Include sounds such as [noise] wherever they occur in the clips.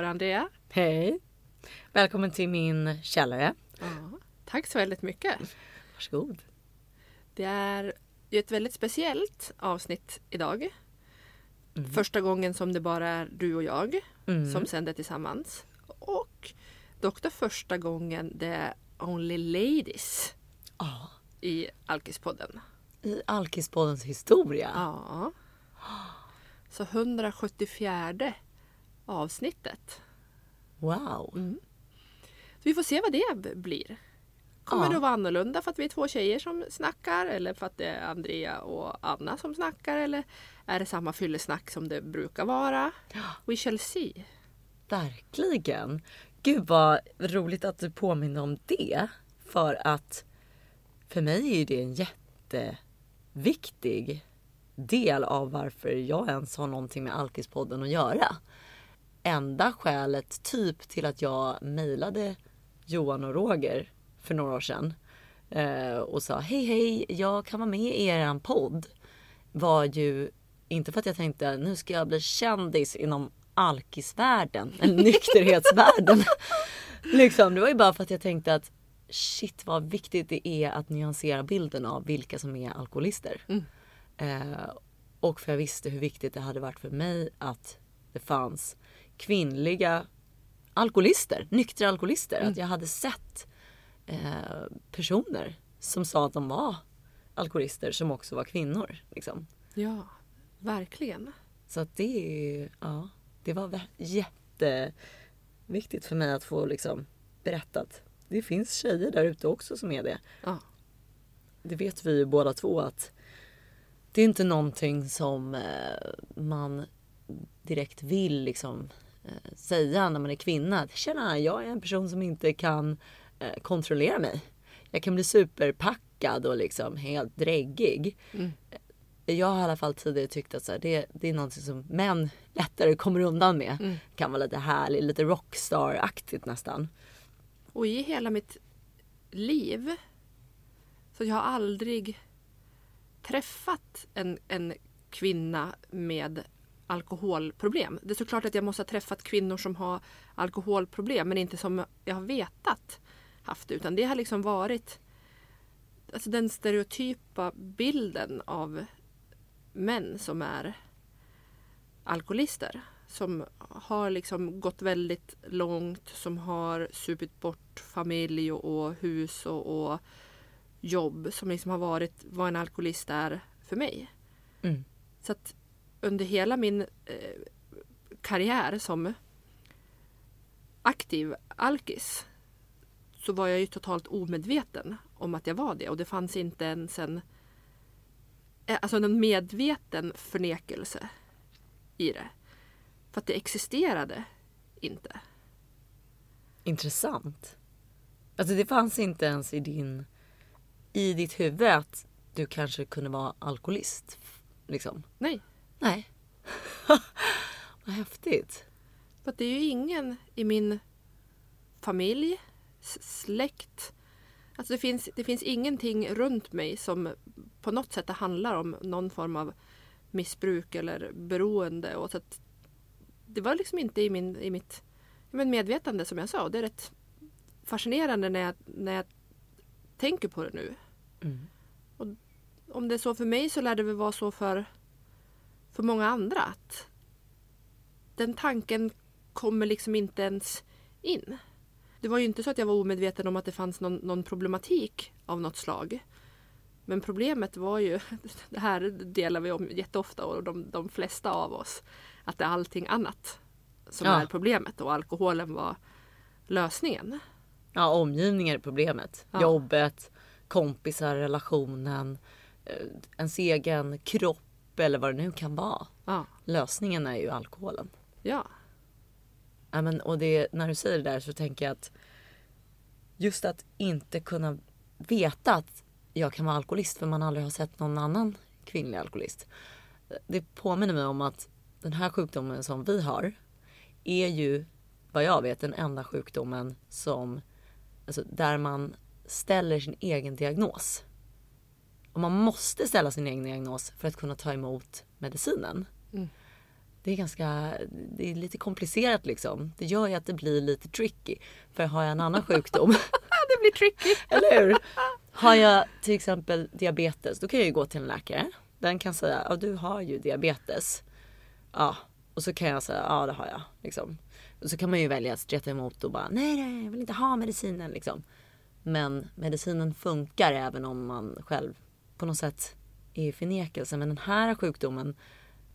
dig Andrea. Hej! Välkommen till min källare. Ja, tack så väldigt mycket. Varsågod. Det är ju ett väldigt speciellt avsnitt idag. Första gången som det bara är du och jag Mm. som sänder tillsammans. Och dock första gången det är Only Ladies Ja, i Alkispodden. I Alkispoddens historia. Ja. Så 174 avsnittet. Wow. Så vi får se vad det blir. Kommer Ja. det att vara annorlunda för att vi är två tjejer som snackar eller för att det är Andrea och Anna som snackar eller är det samma fyllesnack som det brukar vara? We shall see. Verkligen. Gud vad roligt att du påminner om det. För att för mig är det en jätteviktig del av varför jag ens har någonting med Alkispodden att göra. Enda skälet typ till att jag mejlade Johan och Roger för några år sedan eh, och sa hej hej, jag kan vara med i er podd var ju inte för att jag tänkte nu ska jag bli kändis inom alkisvärlden eller [laughs] nykterhetsvärlden. liksom, det var ju bara för att jag tänkte att shit vad viktigt det är att nyansera bilden av vilka som är alkoholister. Eh, och för jag visste hur viktigt det hade varit för mig att det fanns kvinnliga alkoholister, nyktra alkoholister. Att jag hade sett eh, personer som sa att de var alkoholister som också var kvinnor. Liksom. Ja, verkligen. Så att det, ja, det var jätteviktigt för mig att få liksom berättat. Det finns tjejer där ute också som är det. Ja. Det vet vi ju båda två att det är inte någonting som eh, man direkt vill liksom säga när man är kvinna. Tjena, jag är en person som inte kan eh, kontrollera mig. Jag kan bli superpackad och liksom helt dräggig. Jag har i alla fall tidigare tyckt att så här, det, det är någonting som män lättare kommer undan med. Kan vara lite härligt, lite rockstar-aktigt nästan. Och i hela mitt liv så jag har aldrig träffat en, en kvinna med alkoholproblem. Det är såklart att jag måste ha träffat kvinnor som har alkoholproblem men inte som jag har vetat haft det. Utan det har liksom varit alltså den stereotypa bilden av män som är alkoholister. Som har liksom gått väldigt långt, som har supit bort familj och, hus och, och jobb. Som liksom har varit vad en alkoholist är för mig. Mm. Så att under hela min eh, karriär som aktiv alkis så var jag ju totalt omedveten om att jag var det. Och det fanns inte ens en, eh, alltså en medveten förnekelse i det. För att det existerade inte. Intressant. Alltså det fanns inte ens i din i ditt huvud att du kanske kunde vara alkoholist. Liksom. Nej, Nej. [laughs] Vad häftigt. för det är ju ingen i min familj, släkt. Alltså det finns, det finns ingenting runt mig som på något sätt handlar om någon form av missbruk eller beroende. Och så det var liksom inte i, min, i mitt medvetande som jag sa. Det är rätt fascinerande när jag, när jag tänker på det nu. Mm. Och om det är så för mig så lär det väl vara så för, för många andra. Att den tanken kommer liksom inte ens in. Det var ju inte så att jag var omedveten om att det fanns någon, någon problematik av något slag. Men problemet var ju, [laughs] det här delar vi om jätteofta och de, de flesta av oss, att det är allting annat som Ja. är problemet och alkoholen var lösningen. Ja, omgivningen är problemet. Ja. Jobbet, kompisar, relationen, eh, ens egen kropp eller vad det nu kan vara. Ja, Lösningen är ju alkoholen. ja, Ja, men, och det, när du säger det där så tänker jag att just att inte kunna veta att jag kan vara alkoholist för man aldrig har sett någon annan kvinnlig alkoholist. Det påminner mig om att den här sjukdomen som vi har är ju vad jag vet den enda sjukdomen som alltså, där man ställer sin egen diagnos. Och man måste ställa sin egen diagnos för att kunna ta emot medicinen. Mm. det är ganska, det är lite komplicerat liksom. Det gör ju att det blir lite tricky. För har jag en annan sjukdom, [laughs] det blir tricky. eller hur? Har jag till exempel diabetes, då kan jag ju gå till en läkare. Den kan säga, ja du har ju diabetes. Ja, och så kan jag säga, ja det har jag. Liksom. Och så kan man ju välja att streta emot och bara, nej nej jag vill inte ha medicinen liksom. Men medicinen funkar även om man själv på något sätt är förnekelse. Men den här sjukdomen,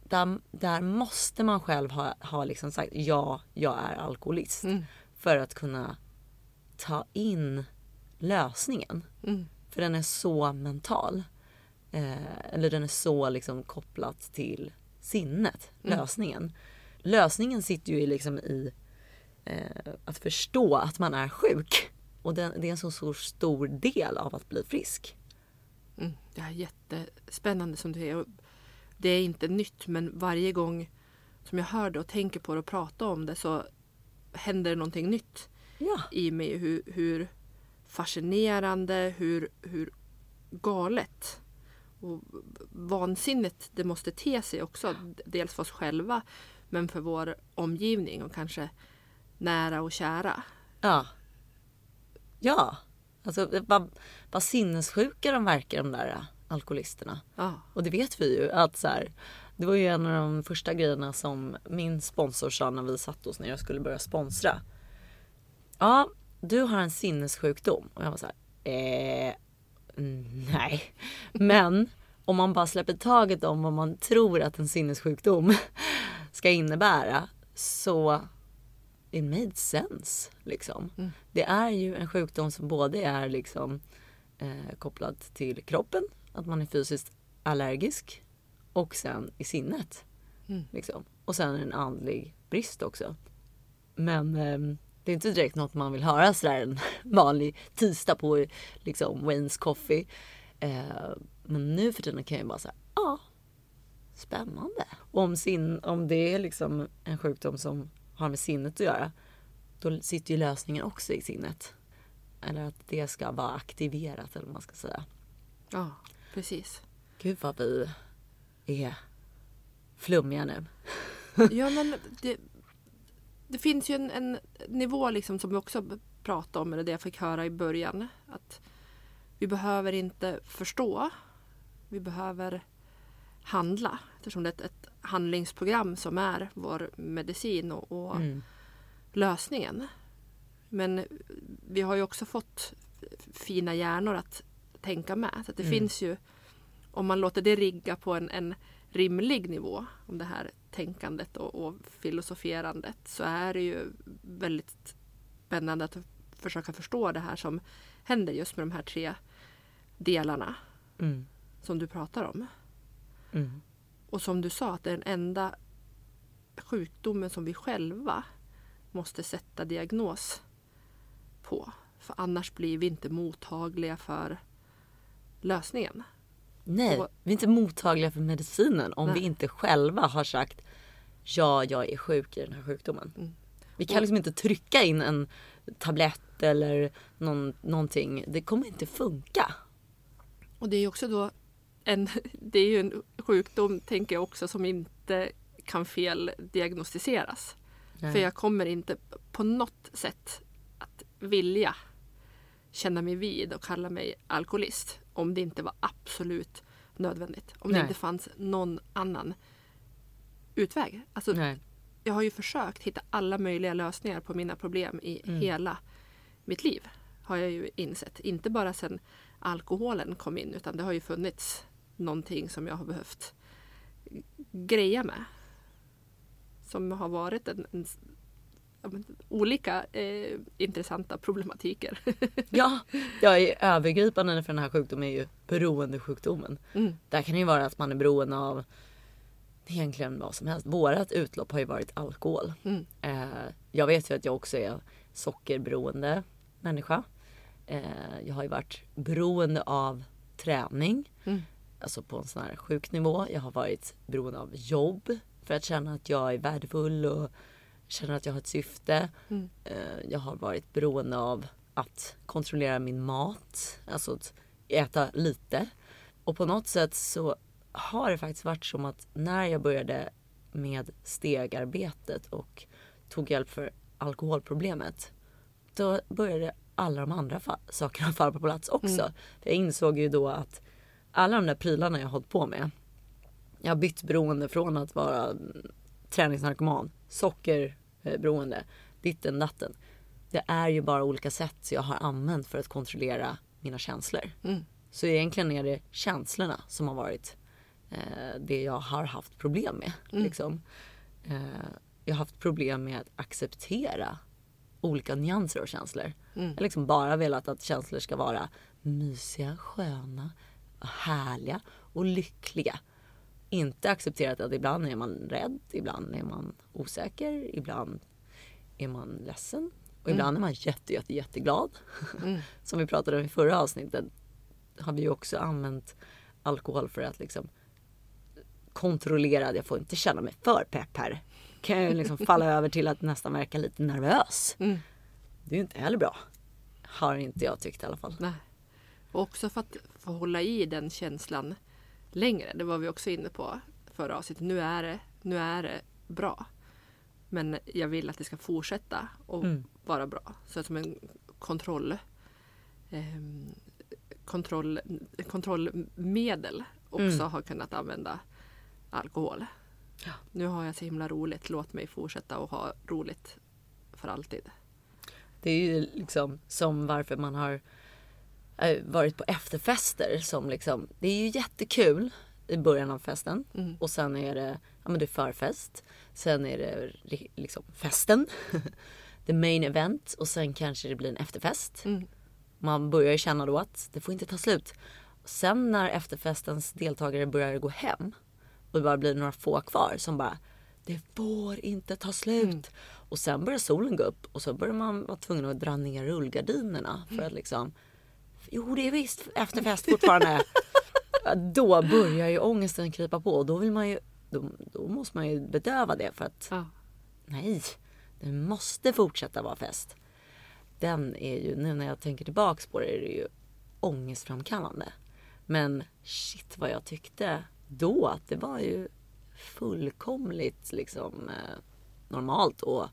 där, där måste man själv ha, ha liksom sagt ja, jag är alkoholist. Mm. För att kunna ta in lösningen. Mm. För den är så mental. Eh, eller den är så liksom kopplat till sinnet, Mm. lösningen. Lösningen sitter ju i, liksom i eh, att förstå att man är sjuk. Och den, det är en så, så stor del av att bli frisk. Mm. Det är jättespännande som du är. Och Det är inte nytt men varje gång som jag hör det och tänker på det och pratar om det så händer det någonting nytt Ja. i mig. Hur, hur fascinerande, hur, hur galet och vansinnigt det måste te sig också. Dels för oss själva men för vår omgivning och kanske nära och kära. Ja. Ja. Alltså vad, vad sinnessjuka de verkar de där äh, alkoholisterna. Ja, Och det vet vi ju att så här, det var ju en av de första grejerna som min sponsor sa när vi satt oss ner och skulle börja sponsra. Ja, du har en sinnessjukdom. Och jag var så här, eh, nej. Men om man bara släpper taget om vad man tror att en sinnessjukdom ska innebära så it made sense. Liksom. Mm. Det är ju en sjukdom som både är liksom eh, kopplad till kroppen, att man är fysiskt allergisk och sen i sinnet. Mm. Liksom. Och sen en andlig brist också. Men ehm, det är inte direkt något man vill höra sådär en [laughs] vanlig tisdag på liksom Wayne's Coffee. Eh, men nu för tiden kan jag bara säga, ja, spännande. Och om, sin, om det är liksom en sjukdom som har med sinnet att göra, då sitter ju lösningen också i sinnet. Eller att det ska vara aktiverat eller vad man ska säga. ja precis. Gud vad vi är flummiga nu. [laughs] Ja, men det, det finns ju en, en nivå liksom som vi också pratade om, eller det jag fick höra i början. Att vi behöver inte förstå. Vi behöver handla. Eftersom det är ett, ett handlingsprogram som är vår medicin och, och Mm. lösningen. Men vi har ju också fått fina hjärnor att tänka med. Så det Mm. finns ju, om man låter det rigga på en, en rimlig nivå, om det här tänkandet och, och filosoferandet, så är det ju väldigt spännande att försöka förstå det här som händer just med de här tre delarna Mm. som du pratar om. Mm. Och som du sa, att det är den enda sjukdomen som vi själva måste sätta diagnos på. För annars blir vi inte mottagliga för lösningen. Nej, Och- vi är inte mottagliga för medicinen om Nej. vi inte själva har sagt ja, jag är sjuk i den här sjukdomen. Mm. Vi kan Och- liksom inte trycka in en tablett eller någon, någonting. Det kommer inte funka. Och det är också då en, [laughs] det är ju en sjukdom, tänker jag också, som inte kan fel diagnostiseras. Nej. För jag kommer inte på något sätt att vilja känna mig vid och kalla mig alkoholist om det inte var absolut nödvändigt. Om det Nej. inte fanns någon annan utväg. Alltså, Nej. jag har ju försökt hitta alla möjliga lösningar på mina problem i Mm. hela mitt liv. Har jag ju insett. Inte bara sedan alkoholen kom in utan det har ju funnits någonting som jag har behövt greja med. Som har varit en, en olika eh, intressanta problematiker. [laughs] Ja, jag är övergripande för den här sjukdomen är ju beroendesjukdomen. Mm. Där kan det ju vara att man är beroende av egentligen vad som helst. Vårat utlopp har ju varit alkohol. Mm. Eh, jag vet ju att jag också är sockerberoende människa. Eh, jag har ju varit beroende av träning. Mm. Alltså på en sån här sjuk nivå. Jag har varit beroende av jobb. För att känna att jag är värdefull och känner att jag har ett syfte. Mm. Eh, jag har varit beroende av att kontrollera min mat. Alltså att äta lite. Och på något sätt så har det faktiskt varit som att när jag började med stegarbetet och tog hjälp för alkoholproblemet. Då började alla de andra fa- sakerna [laughs] falla på plats också. Mm. För jag insåg ju då att alla de där prylarna jag har hållit på med. Jag har bytt beroende från att vara mm, träningsnarkoman, sockerberoende, ditten datten. Det är ju bara olika sätt jag har använt för att kontrollera mina känslor. Mm. Så egentligen är det känslorna som har varit eh, det jag har haft problem med. Liksom. Eh, jag har haft problem med att acceptera olika nyanser av känslor. Jag har liksom bara velat att känslor ska vara mysiga, sköna, härliga och lyckliga. Inte accepterat att ibland är man rädd, ibland är man osäker, ibland är man ledsen och ibland är man jätte, jätte, jätteglad. [laughs] Som vi pratade om i förra avsnittet har vi ju också använt alkohol för att liksom kontrollera. Jag får inte känna mig för pepp här. Kan jag liksom [laughs] falla över till att nästan verka lite nervös. Mm. Det är ju inte heller bra. Har inte jag tyckt i alla fall. Nej. Och också för att få hålla i den känslan längre. Det var vi också inne på förra avsnittet. Nu är det, nu är det bra. Men jag vill att det ska fortsätta och Mm. vara bra. Så som en kontroll, ehm, kontroll, kontrollmedel också Mm. har kunnat använda alkohol. Ja. Nu har jag så himla roligt. Låt mig fortsätta och ha roligt för alltid. Det är ju liksom som varför man har eh, varit på efterfester som liksom, det är ju jättekul i början av festen Mm. och sen är det, ja men det är förfest. Sen är det liksom festen, [laughs] the main event och sen kanske det blir en efterfest. Mm. Man börjar ju känna då att det får inte ta slut. Sen när efterfestens deltagare börjar gå hem och det bara blir några få kvar som bara det får inte ta slut. Mm. Och sen börjar solen gå upp och så börjar man vara tvungen att dra ner rullgardinerna för att liksom Jo det är visst efterfest fortfarande. [laughs] Då börjar ju ångesten krypa på då vill man ju då, då måste man ju bedöva det för att Ja. Nej, det måste fortsätta vara fest. Den är ju, nu när jag tänker tillbaks på det, är det ju ångestframkallande. Men shit vad jag tyckte då att det var ju fullkomligt liksom eh, normalt och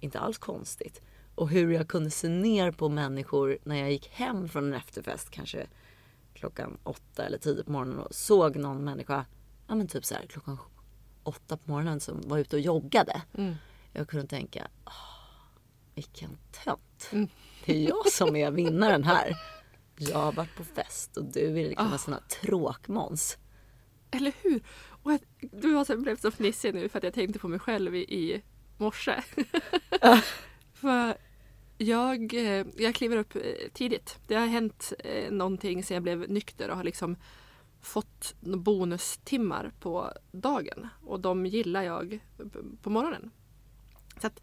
inte alls konstigt. Och hur jag kunde se ner på människor när jag gick hem från en efterfest kanske klockan åtta eller tio på morgonen och såg någon människa, ja men typ så här klockan åtta på morgonen som var ute och joggade. Mm. Jag kunde tänka, vilken tönt. Mm. Det är jag som är vinnaren här. Jag har varit på fest och du är liksom en sån här tråkmåns. Eller hur? Och jag, du har blev så fnissig nu för att jag tänkte på mig själv i, i morse. [laughs] för jag, eh, jag kliver upp eh, tidigt. Det har hänt eh, någonting sen jag blev nykter och har liksom fått bonustimmar på dagen. Och de gillar jag på morgonen. Så att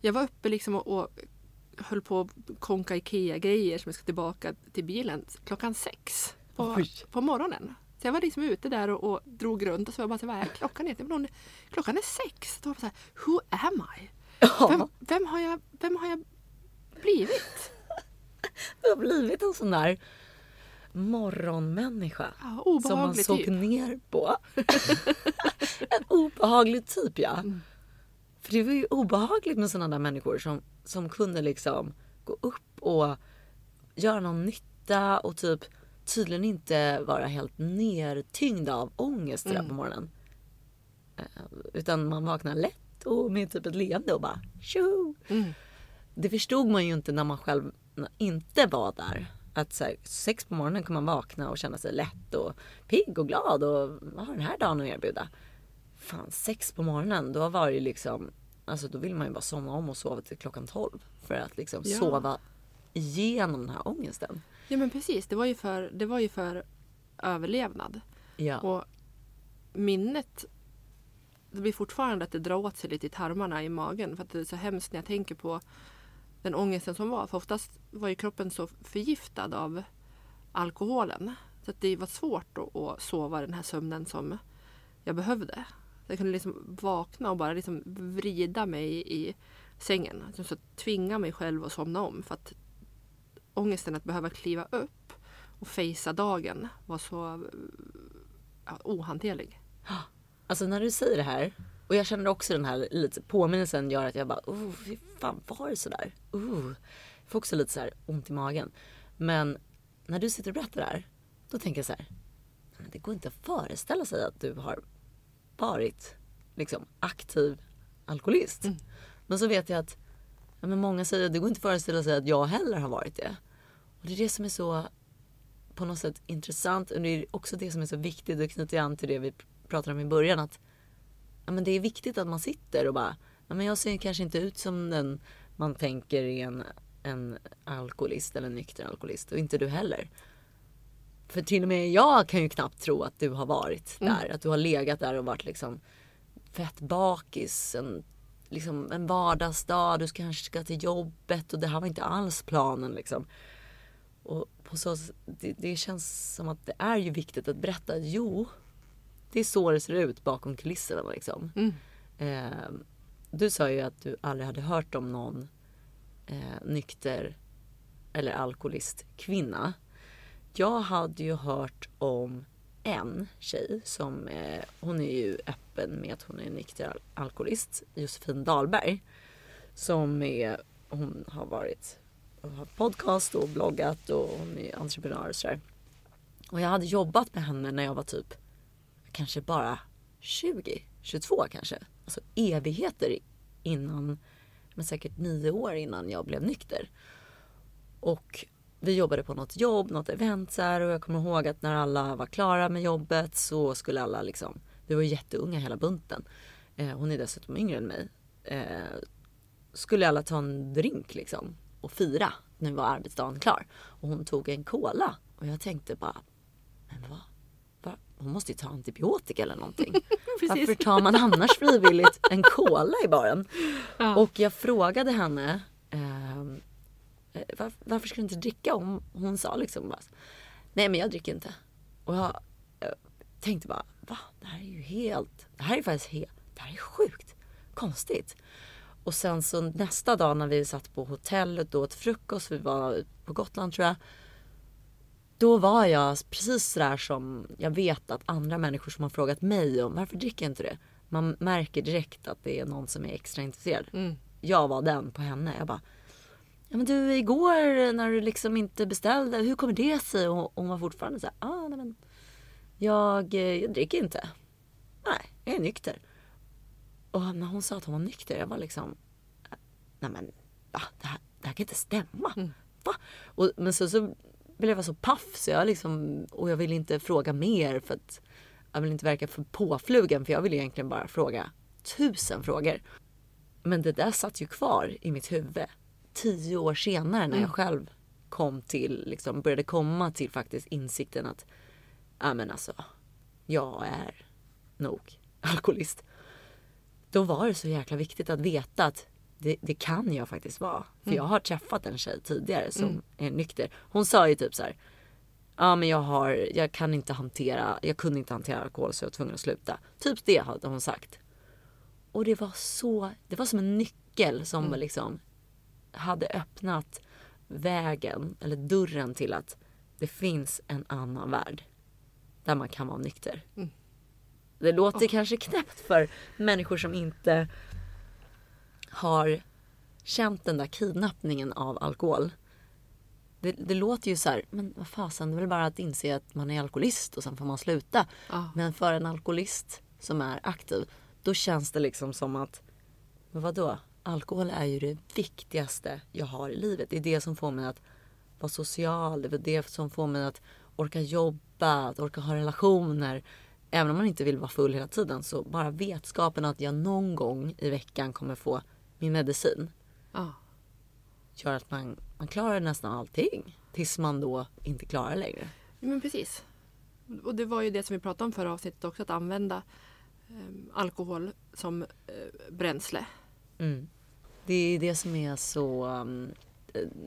jag var uppe liksom och, och höll på att konka Ikea-grejer som jag ska tillbaka till bilen klockan sex på, Oj. på morgonen. Så jag var liksom ute där och, och drog runt och så var jag bara så här, vad är klockan? Bara, klockan är sex. Då var jag så här, who am I? Vem, vem, har jag, vem har jag blivit? du har blivit en sån där morgonmänniska. Ja, Som man såg typ. ner på. [laughs] en obehaglig typ ja. Mm. För det var ju obehagligt med sådana där människor som, som kunde liksom gå upp och göra någon nytta och typ tydligen inte vara helt nertyngda av ångest där Mm. på morgonen. Eh, Utan man vaknar lätt och med typ ett leende och bara tjo. Mm. Det förstod man ju inte när man själv inte var där. Att så här, sex på morgonen kan man vakna och känna sig lätt och pigg och glad och vad har den här dagen att erbjuda? Fan, sex på morgonen, då var det liksom, alltså då vill man ju bara somna om och sova till klockan tolv. För att liksom Ja. sova igenom den här ångesten. Ja men precis, det var ju för, det var ju för överlevnad. Ja. Och minnet, det blir fortfarande att det drar åt sig lite i tarmarna i magen. För att det är så hemskt när jag tänker på den ångesten som var. För oftast var ju kroppen så förgiftad av alkoholen. Så att det var svårt att, att sova den här sömnen som jag behövde. Jag kunde liksom vakna och bara liksom vrida mig i sängen. Alltså Så tvinga mig själv att somna om. För att ångesten att behöva kliva upp och fejsa dagen var så ja, ohanterlig. Alltså när du säger det här och jag känner också den här lite påminnelsen gör att jag bara, oh, fy fan var det sådär? Uh. Jag får också lite så här ont i magen. Men när du sitter och berättar det här, då tänker jag så här, det går inte att föreställa sig att du har varit liksom aktiv alkoholist. Mm. Men så vet jag att ja, men många säger att det går inte att föreställa sig att jag heller har varit det. Och det är det som är så på något sätt intressant och det är också det som är så viktigt och knyter an till det vi pratade om i början att ja, men det är viktigt att man sitter och bara ja, men jag ser kanske inte ut som den man tänker är en, en alkoholist eller en nykter alkoholist och inte du heller. För till och med jag kan ju knappt tro att du har varit där. Att du har legat där och varit liksom fett bakis. En, liksom en vardagsdag. Du kanske ska till jobbet och det här var inte alls planen liksom. Och på så, det, det känns som att det är ju viktigt att berätta. Jo, det är så det ser ut bakom kulisserna liksom. Mm. Eh, du sa ju att du aldrig hade hört om någon eh, nykter eller alkoholist kvinna. Jag hade ju hört om en tjej som eh, hon är ju öppen med att hon är nykter al- alkoholist. Josefin Dahlberg. Som är, hon har varit har podcast och bloggat och hon är entreprenör och sådär. Och jag hade jobbat med henne när jag var typ kanske bara 20, 22 kanske. Alltså evigheter innan, men säkert nio år innan jag blev nykter. Och vi jobbade på något jobb, något event så här, och jag kommer ihåg att när alla var klara med jobbet så skulle alla liksom, vi var jätteunga hela bunten. Eh, hon är dessutom yngre än mig. Eh, skulle alla ta en drink liksom och fira. Nu var arbetsdagen klar. Och hon tog en cola. Och jag tänkte bara, men vad? Va? Hon måste ju ta antibiotika eller någonting. [laughs] Varför tar man annars frivilligt en cola i baren? Ja. Och jag frågade henne ehm, eh, var, varför ska du inte dricka? Hon, hon sa liksom bara, nej men jag dricker inte. Och jag, jag tänkte bara, va? Det här är ju helt, det här är faktiskt helt, det här är sjukt konstigt. Och sen så nästa dag när vi satt på hotellet och åt frukost, vi var på Gotland tror jag. Då var jag precis sådär som jag vet att andra människor som har frågat mig om varför dricker jag inte det? Man märker direkt att det är någon som är extra intresserad. Mm. Jag var den på henne. Jag bara, ja men du igår när du liksom inte beställde, hur kommer det sig? Och hon var fortfarande så här, ah nej men jag, jag dricker inte. Nej, jag är nykter. Och när hon sa att hon var nykter, jag var liksom, nej men va? Det här, det här kan inte stämma. Mm. Va? Och, men så, så blev jag så paff så jag liksom, och jag ville inte fråga mer för att jag vill inte verka för påflugen för jag vill egentligen bara fråga tusen frågor. Men det där satt ju kvar i mitt huvud tio år senare när jag själv kom till, liksom började komma till faktiskt insikten att, ja men alltså, jag är nog alkoholist. Då var det så jäkla viktigt att veta att det, det kan jag faktiskt vara. För jag har träffat en tjej tidigare som är nykter. Hon sa ju typ så här. Ja men jag har, jag kan inte hantera, jag kunde inte hantera alkohol så jag var tvungen att sluta. Typ det hade hon sagt. Och det var så, det var som en nyckel som liksom hade öppnat vägen eller dörren till att det finns en annan värld. Där man kan vara nykter. Det låter kanske knäppt för människor som inte har känt den där kidnappningen av alkohol. Det, det låter ju så här, men vad fasen, det är väl bara att inse att man är alkoholist och sen får man sluta. Ja. Men för en alkoholist som är aktiv, då känns det liksom som att, men vadå? Alkohol är ju det viktigaste jag har i livet. Det är det som får mig att vara social. Det är det som får mig att orka jobba, att orka ha relationer. Även om man inte vill vara full hela tiden så bara vetskapen att jag någon gång i veckan kommer få min medicin Ja. gör att man, man klarar nästan allting. Tills man då inte klarar längre. Men precis. Och det var ju det som vi pratade om förra avsnittet också, att använda eh, alkohol som eh, bränsle. Mm. Det är det som är så um,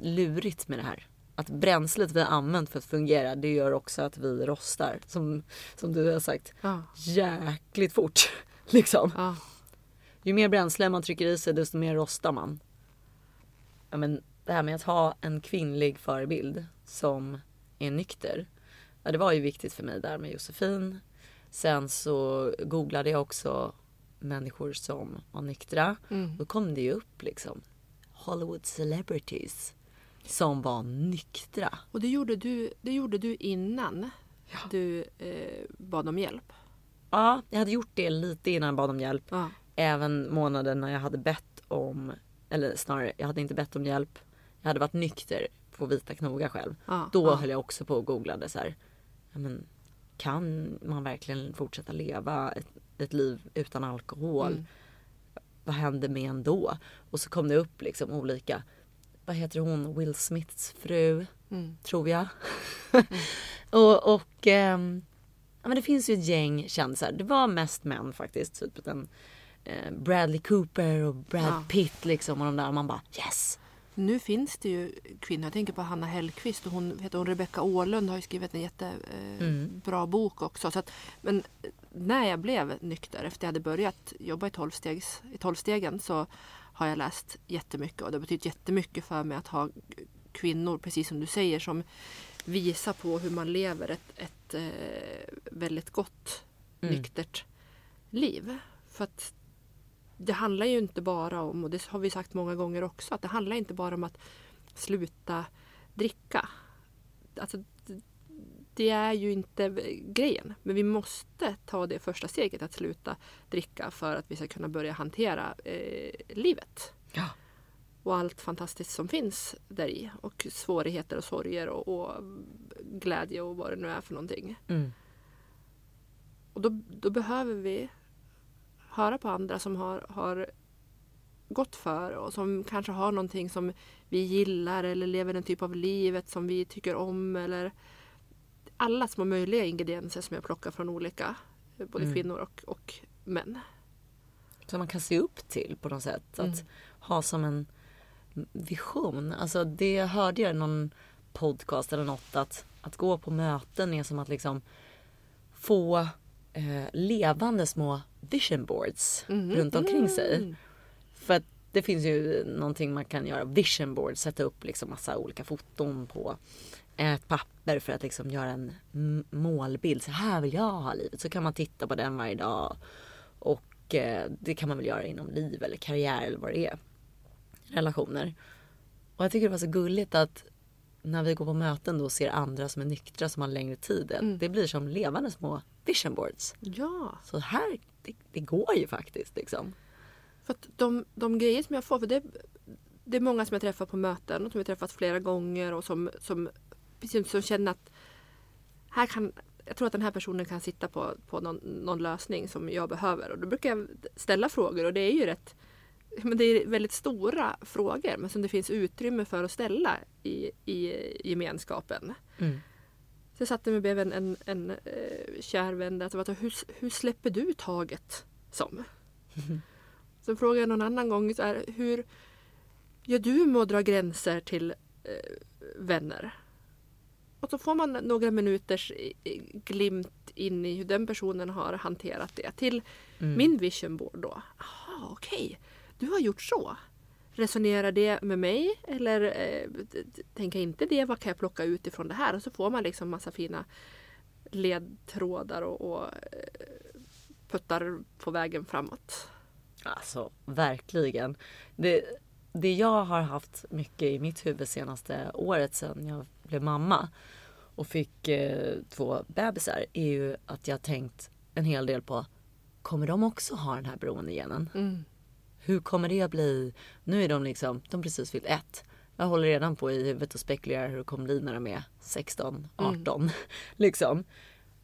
lurigt med det här. Att bränslet vi har använt för att fungera det gör också att vi rostar. Som, som du har sagt. Ja. Jäkligt fort. [laughs] Liksom. Ja. Ju mer bränsle man trycker i sig desto mer rostar man. Ja, men det här med att ha en kvinnlig förebild som är nykter. Ja, det var ju viktigt för mig där med Josefin. Sen så googlade jag också människor som var nyktra. Mm. Då kom det ju upp liksom Hollywood celebrities som var nyktra. Och det gjorde du, det gjorde du innan du eh, bad om hjälp? Ja, jag hade gjort det lite innan jag bad om hjälp. Ja. Även månaden när jag hade bett om, eller snarare jag hade inte bett om hjälp. Jag hade varit nykter på vita knogar själv. Ja, Då ja. höll jag också på och googlade så här. Ja, men, kan man verkligen fortsätta leva ett, ett liv utan alkohol? Mm. Vad händer med en då? Och så kom det upp liksom olika. Vad heter hon? Will Smiths fru, Mm. tror jag. [laughs] och och ehm, ja, men det finns ju ett gäng kändisar. Det var mest män faktiskt. Typ en, Bradley Cooper och Brad Ja. Pitt liksom. Och de där. Man bara yes! Nu finns det ju kvinnor. Jag tänker på Hanna Hellquist och hon, heter hon Rebecca Åhlund har ju skrivit en jättebra eh, Mm. bok också. Så att, men när jag blev nykter efter jag hade börjat jobba i tolvstegs, i tolvstegen så har jag läst jättemycket och det har betytt jättemycket för mig att ha kvinnor, precis som du säger, som visar på hur man lever ett, ett eh, väldigt gott Mm. nyktert liv. För att det handlar ju inte bara om, och det har vi sagt många gånger också, att det handlar inte bara om att sluta dricka. Alltså, det- är ju inte grejen. Men vi måste ta det första steget att sluta dricka för att vi ska kunna börja hantera eh, livet. Ja. Och allt fantastiskt som finns där i. Och svårigheter och sorger och, och glädje och vad det nu är för någonting. Mm. Och då, då behöver vi höra på andra som har, har gått för och som kanske har någonting som vi gillar eller lever en typ av livet som vi tycker om. Eller alla små möjliga ingredienser som jag plockar från olika, eh, både Mm. kvinnor och, och män. som man kan se upp till på något sätt. Att Mm. ha som en vision. Alltså det hörde jag i någon podcast eller något att, att gå på möten är som att liksom få eh, levande små vision boards Mhm. runt omkring sig. Mm. För att det finns ju någonting man kan göra, vision board, sätta upp liksom massa olika foton på ett papper för att liksom göra en målbild. Så här vill jag ha livet. Så kan man titta på den varje dag. Och eh, det kan man väl göra inom liv eller karriär eller vad det är. Relationer. Och jag tycker det var så gulligt att när vi går på möten då ser andra som är nyktra som har längre tid. Mm. Det blir som levande små vision boards. Ja, Så här, det, det går ju faktiskt liksom. för de, de grejer som jag får, för det, det är många som jag träffar på möten och som jag träffat flera gånger och som, som, precis som känner att här kan, jag tror att den här personen kan sitta på, på någon, någon lösning som jag behöver. Och då brukar jag ställa frågor och det är ju rätt men det är väldigt stora frågor men som det finns utrymme för att ställa i, i gemenskapen. Mm. Så jag satte mig bredvid en, en, en eh, kär vän där. och sa, Hur, hur släpper du taget som? Så frågade jag någon annan gång så här, hur gör du med att dra gränser till eh, vänner? Och så får man några minuters glimt in i hur den personen har hanterat det. Till Mm. min vision board då. Jaha, okej. Du har gjort så. Resonerar det med mig eller eh, tänker inte det? Vad kan jag plocka ut ifrån det här? Och så får man liksom massa fina ledtrådar och, och eh, puttar på vägen framåt. Alltså verkligen. Det, det jag har haft mycket i mitt huvud senaste året sedan jag blev mamma och fick eh, två bebisar är ju att jag tänkt en hel del på kommer de också ha den här beroendegenen? Mm. Hur kommer det att bli? Nu är de liksom, de precis fyllt ett. Jag håller redan på i huvudet och spekulerar hur det kommer bli när de är 16, 18. [laughs] liksom.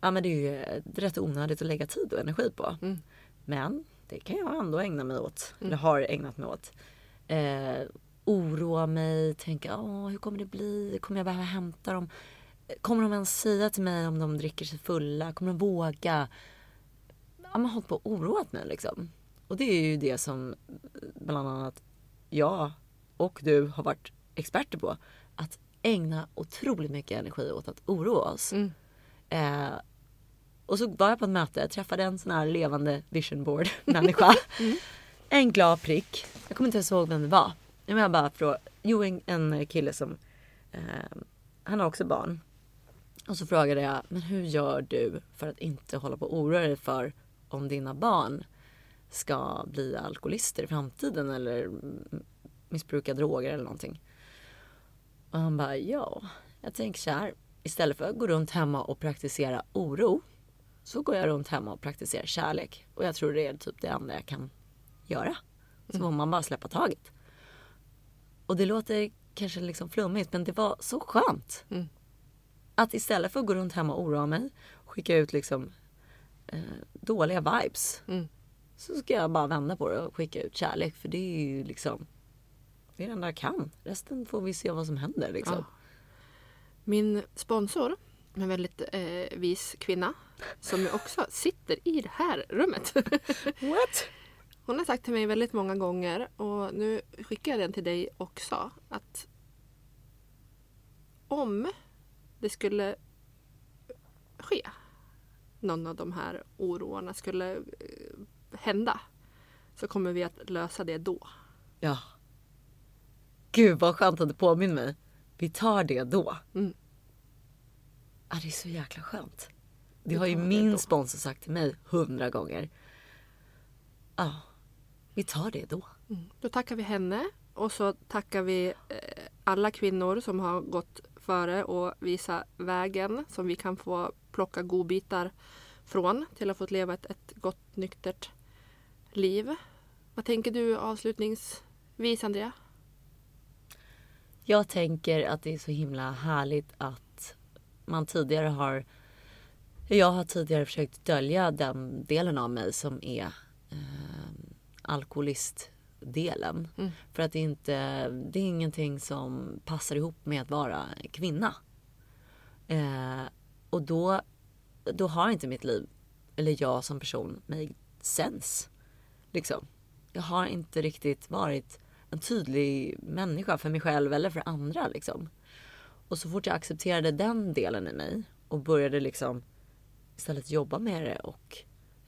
Ja men det är ju eh, rätt onödigt att lägga tid och energi på. Mm. Men det kan jag ändå ägna mig åt. Eller har ägnat mig åt. Eh, oroa mig, tänka Åh, hur kommer det bli? Kommer jag behöva hämta dem? Kommer de ens säga till mig om de dricker sig fulla? Kommer de våga? Ja, man har hållit på och oroat mig liksom. Och det är ju det som bland annat jag och du har varit experter på. Att ägna otroligt mycket energi åt att oroa oss. Mm. Eh, och så var jag på ett möte, träffade en sån här levande vision board [laughs] människa. En glad prick. Jag kommer inte ens ihåg vem det var. Men jag bara frågade, jo en, en kille som, eh, han har också barn. Och så frågade jag, men hur gör du för att inte hålla på och oroa dig för om dina barn ska bli alkoholister i framtiden eller missbruka droger eller någonting. Och han bara, ja, jag tänker så här. Istället för att gå runt hemma och praktisera oro så går jag runt hemma och praktiserar kärlek. Och jag tror det är typ det enda jag kan göra. Så får man bara släppa taget. Och det låter kanske liksom flummigt men det var så skönt. Mm. Att istället för att gå runt hemma och oroa mig, skicka ut liksom eh, dåliga vibes. Mm. Så ska jag bara vända på det och skicka ut kärlek. För det är ju liksom det är det enda jag kan. Resten får vi se vad som händer liksom. Ja. Min sponsor, en väldigt eh, vis kvinna, som ju också [laughs] sitter i det här rummet. [laughs] What? Hon har sagt till mig väldigt många gånger och nu skickar jag den till dig också att om det skulle ske någon av de här oroarna skulle eh, hända så kommer vi att lösa det då. Ja. Gud vad skönt att du påminner mig. Vi tar det då. Mm. Ah, det är så jäkla skönt. Det Vi har ju min då. sponsor sagt till mig hundra gånger. Ja, vi tar det då. Då tackar vi henne och så tackar vi eh, alla kvinnor som har gått före och visat vägen som vi kan få plocka godbitar från till att få leva ett, ett gott nyktert liv. Vad tänker du avslutningsvis Andrea? Jag tänker att det är så himla härligt att man tidigare har jag har tidigare försökt dölja den delen av mig som är eh, alkoholistdelen. Mm. För att det, inte, det är ingenting som passar ihop med att vara kvinna. Eh, och då, då har inte mitt liv, eller jag som person, made sense. Liksom. Jag har inte riktigt varit en tydlig människa för mig själv eller för andra. Liksom. Och så fort jag accepterade den delen i mig och började liksom istället jobba med det och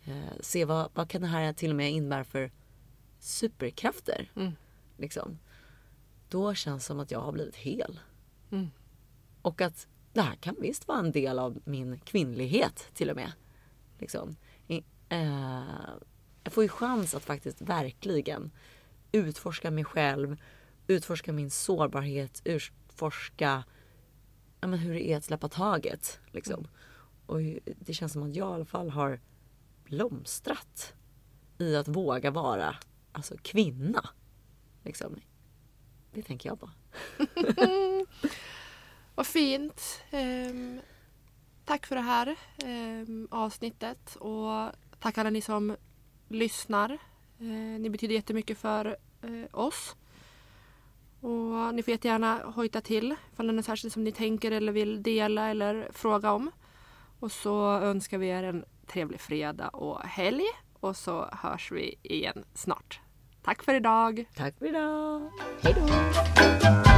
eh, se vad, vad kan det här till och med innebära för superkrafter. Mm. Liksom. Då känns det som att jag har blivit hel. Mm. Och att det här kan visst vara en del av min kvinnlighet till och med. Liksom. I- Eh, jag får ju chans att faktiskt verkligen utforska mig själv, utforska min sårbarhet, utforska ja, men hur det är att släppa taget. Liksom. Och det känns som att jag i alla fall har blomstrat i att våga vara alltså, kvinna. Liksom. Det tänker jag på. [laughs] Vad fint. Um, tack för det här um, avsnittet och tack alla ni som lyssnar. Eh, ni betyder jättemycket för eh, oss. Och ni får jättegärna hojta till ifall det är något särskilt som ni tänker eller vill dela eller fråga om. Och så önskar vi er en trevlig fredag och helg och så hörs vi igen snart. Tack för idag! Tack för idag. Hej då.